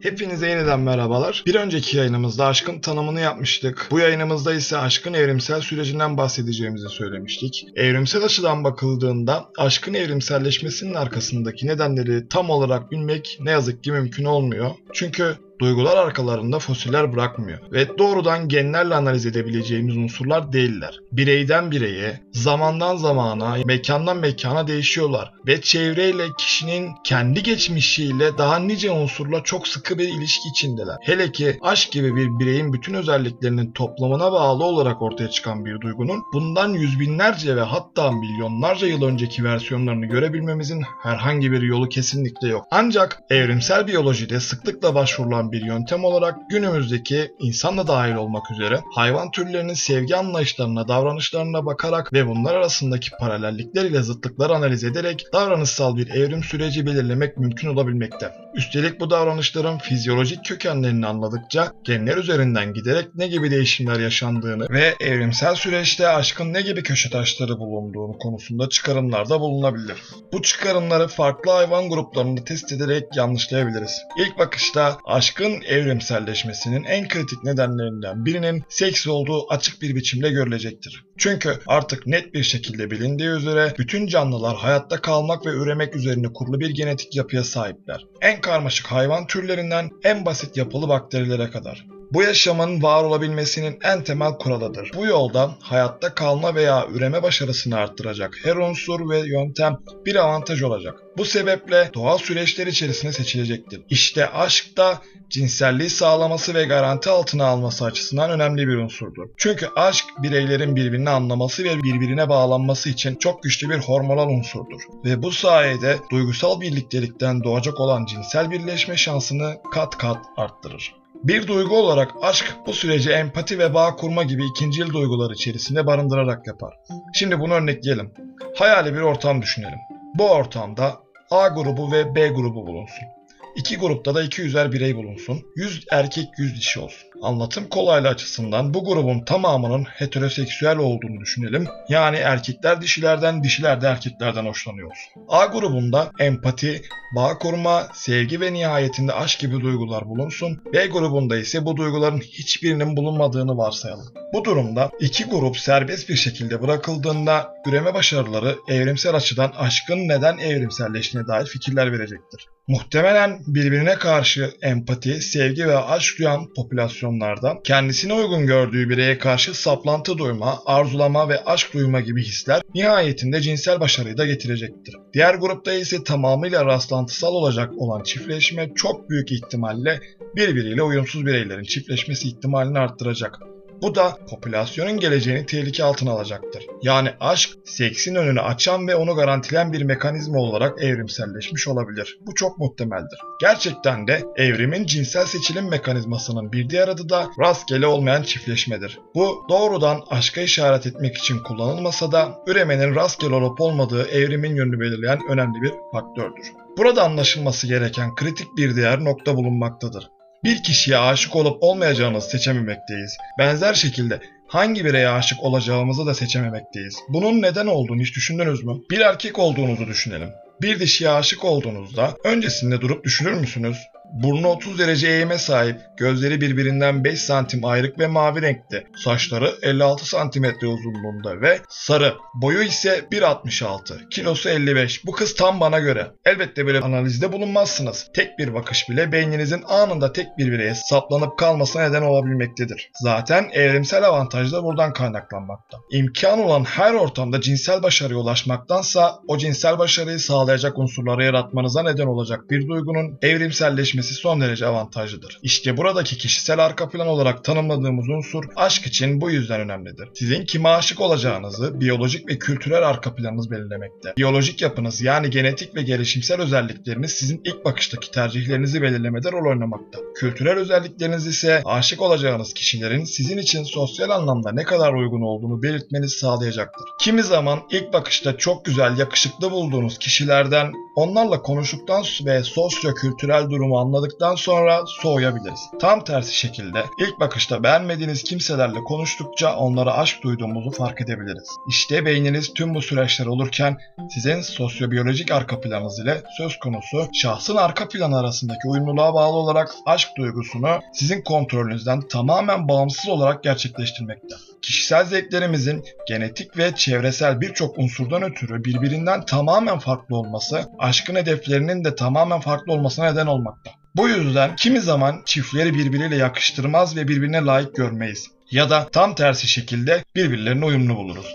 Hepinize yeniden merhabalar. Bir önceki yayınımızda aşkın tanımını yapmıştık. Bu yayınımızda ise aşkın evrimsel sürecinden bahsedeceğimizi söylemiştik. Evrimsel açıdan bakıldığında aşkın evrimselleşmesinin arkasındaki nedenleri tam olarak bilmek ne yazık ki mümkün olmuyor. Çünkü duygular arkalarında fosiller bırakmıyor ve doğrudan genlerle analiz edebileceğimiz unsurlar değiller. Bireyden bireye, zamandan zamana, mekandan mekana değişiyorlar ve çevreyle kişinin kendi geçmişiyle daha nice unsurla çok sıkı bir ilişki içindeler. Hele ki aşk gibi bir bireyin bütün özelliklerinin toplamına bağlı olarak ortaya çıkan bir duygunun bundan yüz binlerce ve hatta milyonlarca yıl önceki versiyonlarını görebilmemizin herhangi bir yolu kesinlikle yok. Ancak evrimsel biyolojide sıklıkla başvurulan bir yöntem olarak günümüzdeki insan da dahil olmak üzere hayvan türlerinin sevgi anlayışlarına, davranışlarına bakarak ve bunlar arasındaki paralellikler ile zıtlıkları analiz ederek davranışsal bir evrim süreci belirlemek mümkün olabilmekte. Üstelik bu davranışların fizyolojik kökenlerini anladıkça genler üzerinden giderek ne gibi değişimler yaşandığını ve evrimsel süreçte aşkın ne gibi köşe taşları bulunduğunu konusunda çıkarımlarda bulunabilir. Bu çıkarımları farklı hayvan gruplarında test ederek yanlışlayabiliriz. İlk bakışta aşkın evrimselleşmesinin en kritik nedenlerinden birinin seks olduğu açık bir biçimde görülecektir. Çünkü artık net bir şekilde bilindiği üzere bütün canlılar hayatta kalmak ve üremek üzerine kurulu bir genetik yapıya sahipler. En karmaşık hayvan türlerinden en basit yapılı bakterilere kadar. Bu yaşamın var olabilmesinin en temel kuralıdır. Bu yolda hayatta kalma veya üreme başarısını arttıracak her unsur ve yöntem bir avantaj olacak. Bu sebeple doğal süreçler içerisinde seçilecektir. İşte aşk da cinselliği sağlaması ve garanti altına alması açısından önemli bir unsurdur. Çünkü aşk bireylerin birbirini anlaması ve birbirine bağlanması için çok güçlü bir hormonal unsurdur. Ve bu sayede duygusal birliktelikten doğacak olan cinsel birleşme şansını kat kat arttırır. Bir duygu olarak aşk bu süreci empati ve bağ kurma gibi ikincil duygular içerisinde barındırarak yapar. Şimdi bunu örnekleyelim. Hayali bir ortam düşünelim. Bu ortamda A grubu ve B grubu bulunsun. İki grupta da 200'er birey bulunsun. 100 erkek 100 dişi olsun. Anlatım kolaylığı açısından bu grubun tamamının heteroseksüel olduğunu düşünelim. Yani erkekler dişilerden, dişiler de erkeklerden hoşlanıyor. A grubunda empati, bağ kurma, sevgi ve nihayetinde aşk gibi duygular bulunsun. B grubunda ise bu duyguların hiçbirinin bulunmadığını varsayalım. Bu durumda iki grup serbest bir şekilde bırakıldığında üreme başarıları evrimsel açıdan aşkın neden evrimselleştiğine dair fikirler verecektir. Muhtemelen birbirine karşı empati, sevgi ve aşk duyan popülasyonlarda kendisine uygun gördüğü bireye karşı saplantı duyma, arzulama ve aşk duyma gibi hisler nihayetinde cinsel başarıyı da getirecektir. Diğer grupta ise tamamıyla rastlantısal olacak olan çiftleşme çok büyük ihtimalle birbiriyle uyumsuz bireylerin çiftleşmesi ihtimalini arttıracak. Bu da popülasyonun geleceğini tehlike altına alacaktır. Yani aşk seksin önünü açan ve onu garantileyen bir mekanizma olarak evrimselleşmiş olabilir. Bu çok muhtemeldir. Gerçekten de evrimin cinsel seçilim mekanizmasının bir diğer adı da rastgele olmayan çiftleşmedir. Bu doğrudan aşka işaret etmek için kullanılmasa da üremenin rastgele olup olmadığı evrimin yönünü belirleyen önemli bir faktördür. Burada anlaşılması gereken kritik bir diğer nokta bulunmaktadır. Bir kişiye aşık olup olmayacağımızı seçememekteyiz. Benzer şekilde hangi bireye aşık olacağımızı da seçememekteyiz. Bunun neden olduğunu hiç düşündünüz mü? Bir erkek olduğunuzu düşünelim. Bir dişiye aşık olduğunuzda öncesinde durup düşünür müsünüz? Burnu 30 derece eğime sahip, gözleri birbirinden 5 santim ayrık ve mavi renkte, saçları 56 santimetre uzunluğunda ve sarı. Boyu ise 1.66, kilosu 55. Bu kız tam bana göre. Elbette böyle analizde bulunmazsınız. Tek bir bakış bile beyninizin anında tek bir bireye saplanıp kalmasına neden olabilmektedir. Zaten evrimsel avantaj da buradan kaynaklanmakta. İmkan olan her ortamda cinsel başarıya ulaşmaktansa o cinsel başarıyı sağlayacak unsurları yaratmanıza neden olacak bir duygunun evrimselleşmesi gelişmesi son derece avantajlıdır. İşte buradaki kişisel arka plan olarak tanımladığımız unsur aşk için bu yüzden önemlidir. Sizin kime aşık olacağınızı biyolojik ve kültürel arka planınız belirlemekte. Biyolojik yapınız yani genetik ve gelişimsel özellikleriniz sizin ilk bakıştaki tercihlerinizi belirlemede rol oynamakta. Kültürel özellikleriniz ise aşık olacağınız kişilerin sizin için sosyal anlamda ne kadar uygun olduğunu belirtmenizi sağlayacaktır. Kimi zaman ilk bakışta çok güzel, yakışıklı bulduğunuz kişilerden onlarla konuştuktan ve sosyo-kültürel durumu tamamladıktan sonra soğuyabiliriz. Tam tersi şekilde ilk bakışta beğenmediğiniz kimselerle konuştukça onlara aşk duyduğumuzu fark edebiliriz. İşte beyniniz tüm bu süreçler olurken sizin sosyobiyolojik arka planınız ile söz konusu şahsın arka planı arasındaki uyumluluğa bağlı olarak aşk duygusunu sizin kontrolünüzden tamamen bağımsız olarak gerçekleştirmekte. Kişisel zevklerimizin genetik ve çevresel birçok unsurdan ötürü birbirinden tamamen farklı olması, aşkın hedeflerinin de tamamen farklı olmasına neden olmakta. Bu yüzden kimi zaman çiftleri birbiriyle yakıştırmaz ve birbirine layık görmeyiz. Ya da tam tersi şekilde birbirlerine uyumlu buluruz.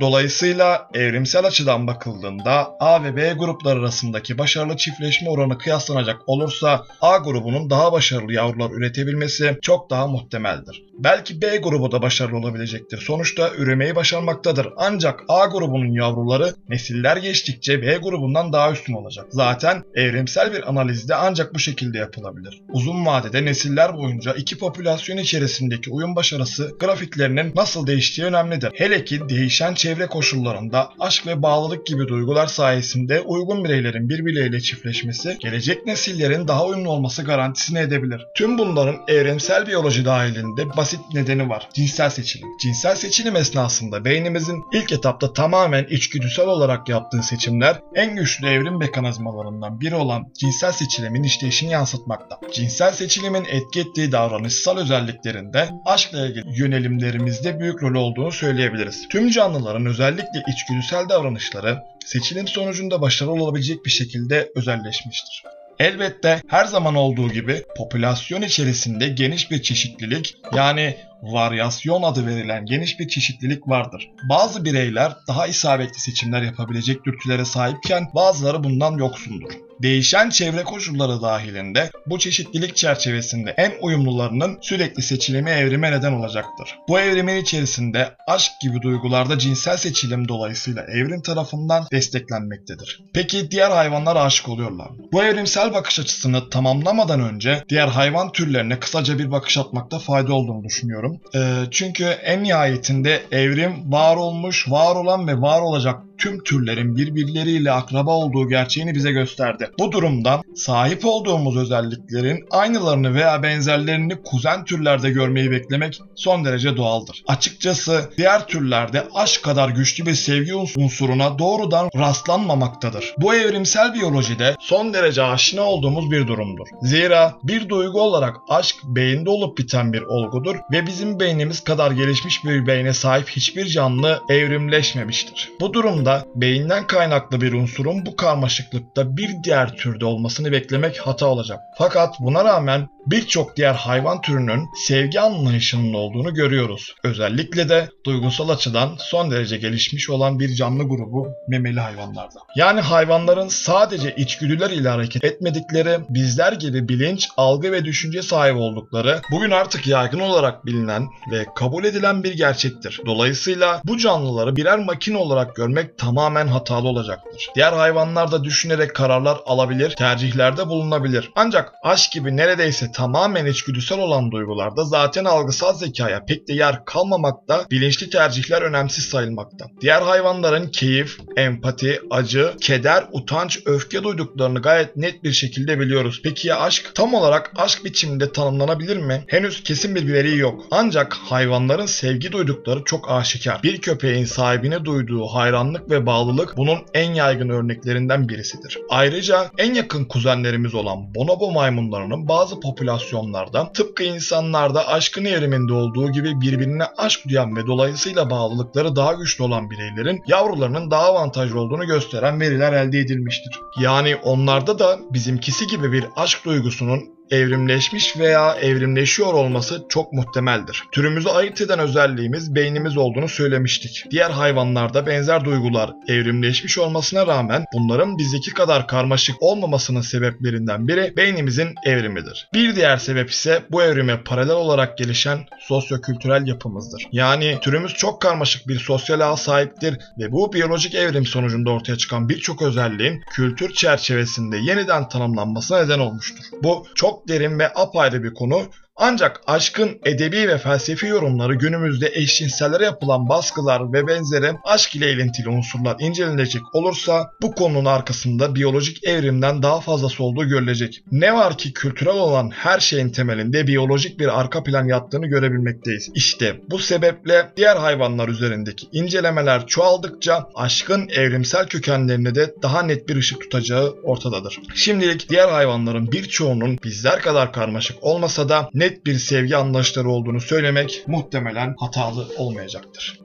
Dolayısıyla evrimsel açıdan bakıldığında A ve B grupları arasındaki başarılı çiftleşme oranı kıyaslanacak olursa A grubunun daha başarılı yavrular üretebilmesi çok daha muhtemeldir. Belki B grubu da başarılı olabilecektir. Sonuçta üremeyi başarmaktadır. Ancak A grubunun yavruları nesiller geçtikçe B grubundan daha üstün olacak. Zaten evrimsel bir analizde ancak bu şekilde yapılabilir. Uzun vadede nesiller boyunca iki popülasyon içerisindeki uyum başarısı grafiklerinin nasıl değiştiği önemlidir. Hele ki değişen çevre koşullarında aşk ve bağlılık gibi duygular sayesinde uygun bireylerin birbirleriyle çiftleşmesi gelecek nesillerin daha uyumlu olması garantisini edebilir. Tüm bunların evrimsel biyoloji dahilinde basit nedeni var. Cinsel seçilim. Cinsel seçilim esnasında beynimizin ilk etapta tamamen içgüdüsel olarak yaptığı seçimler en güçlü evrim mekanizmalarından biri olan cinsel seçilimin işleyişini yansıtmakta. Cinsel seçilimin etki ettiği davranışsal özelliklerinde aşkla ilgili yönelimlerimizde büyük rol olduğunu söyleyebiliriz. Tüm canlıların özellikle içgüdüsel davranışları seçilim sonucunda başarılı olabilecek bir şekilde özelleşmiştir. Elbette her zaman olduğu gibi popülasyon içerisinde geniş bir çeşitlilik yani varyasyon adı verilen geniş bir çeşitlilik vardır. Bazı bireyler daha isabetli seçimler yapabilecek dürtülere sahipken bazıları bundan yoksundur. Değişen çevre koşulları dahilinde bu çeşitlilik çerçevesinde en uyumlularının sürekli seçilimi evrime neden olacaktır. Bu evrimin içerisinde aşk gibi duygularda cinsel seçilim dolayısıyla evrim tarafından desteklenmektedir. Peki diğer hayvanlar aşık oluyorlar mı? Bu evrimsel bakış açısını tamamlamadan önce diğer hayvan türlerine kısaca bir bakış atmakta fayda olduğunu düşünüyorum. Ee, çünkü en nihayetinde evrim var olmuş, var olan ve var olacak tüm türlerin birbirleriyle akraba olduğu gerçeğini bize gösterdi. Bu durumdan sahip olduğumuz özelliklerin aynılarını veya benzerlerini kuzen türlerde görmeyi beklemek son derece doğaldır. Açıkçası diğer türlerde aşk kadar güçlü bir sevgi unsuruna doğrudan rastlanmamaktadır. Bu evrimsel biyolojide son derece aşina olduğumuz bir durumdur. Zira bir duygu olarak aşk beyinde olup biten bir olgudur ve bizim beynimiz kadar gelişmiş bir beyne sahip hiçbir canlı evrimleşmemiştir. Bu durumda beyinden kaynaklı bir unsurun bu karmaşıklıkta bir diğer türde olmasını beklemek hata olacak. Fakat buna rağmen birçok diğer hayvan türünün sevgi anlayışının olduğunu görüyoruz. Özellikle de duygusal açıdan son derece gelişmiş olan bir canlı grubu memeli hayvanlarda. Yani hayvanların sadece içgüdüler ile hareket etmedikleri, bizler gibi bilinç, algı ve düşünce sahibi oldukları bugün artık yaygın olarak bilinen ve kabul edilen bir gerçektir. Dolayısıyla bu canlıları birer makine olarak görmek tamamen hatalı olacaktır. Diğer hayvanlar da düşünerek kararlar alabilir, tercihlerde bulunabilir. Ancak aşk gibi neredeyse tamamen içgüdüsel olan duygularda zaten algısal zekaya pek de yer kalmamakta, bilinçli tercihler önemsiz sayılmakta. Diğer hayvanların keyif, empati, acı, keder, utanç, öfke duyduklarını gayet net bir şekilde biliyoruz. Peki ya aşk? Tam olarak aşk biçiminde tanımlanabilir mi? Henüz kesin bir veri yok. Ancak hayvanların sevgi duydukları çok aşikar. Bir köpeğin sahibine duyduğu hayranlık ve bağlılık bunun en yaygın örneklerinden birisidir. Ayrıca en yakın kuzenlerimiz olan bonobo maymunlarının bazı popülasyonlarda tıpkı insanlarda aşkın evriminde olduğu gibi birbirine aşk duyan ve dolayısıyla bağlılıkları daha güçlü olan bireylerin yavrularının daha avantajlı olduğunu gösteren veriler elde edilmiştir. Yani onlarda da bizimkisi gibi bir aşk duygusunun evrimleşmiş veya evrimleşiyor olması çok muhtemeldir. Türümüzü ayırt eden özelliğimiz beynimiz olduğunu söylemiştik. Diğer hayvanlarda benzer duygular evrimleşmiş olmasına rağmen bunların bizdeki kadar karmaşık olmamasının sebeplerinden biri beynimizin evrimidir. Bir diğer sebep ise bu evrime paralel olarak gelişen sosyokültürel yapımızdır. Yani türümüz çok karmaşık bir sosyal ağ sahiptir ve bu biyolojik evrim sonucunda ortaya çıkan birçok özelliğin kültür çerçevesinde yeniden tanımlanmasına neden olmuştur. Bu çok derin ve apayrı bir konu Ancak aşkın edebi ve felsefi yorumları günümüzde eşcinsellere yapılan baskılar ve benzeri aşk ile ilintili unsurlar incelenecek olursa bu konunun arkasında biyolojik evrimden daha fazlası olduğu görülecek. Ne var ki kültürel olan her şeyin temelinde biyolojik bir arka plan yattığını görebilmekteyiz. İşte bu sebeple diğer hayvanlar üzerindeki incelemeler çoğaldıkça aşkın evrimsel kökenlerine de daha net bir ışık tutacağı ortadadır. Şimdilik diğer hayvanların birçoğunun bizler kadar karmaşık olmasa da net bir sevgi anlayışları olduğunu söylemek muhtemelen hatalı olmayacaktır.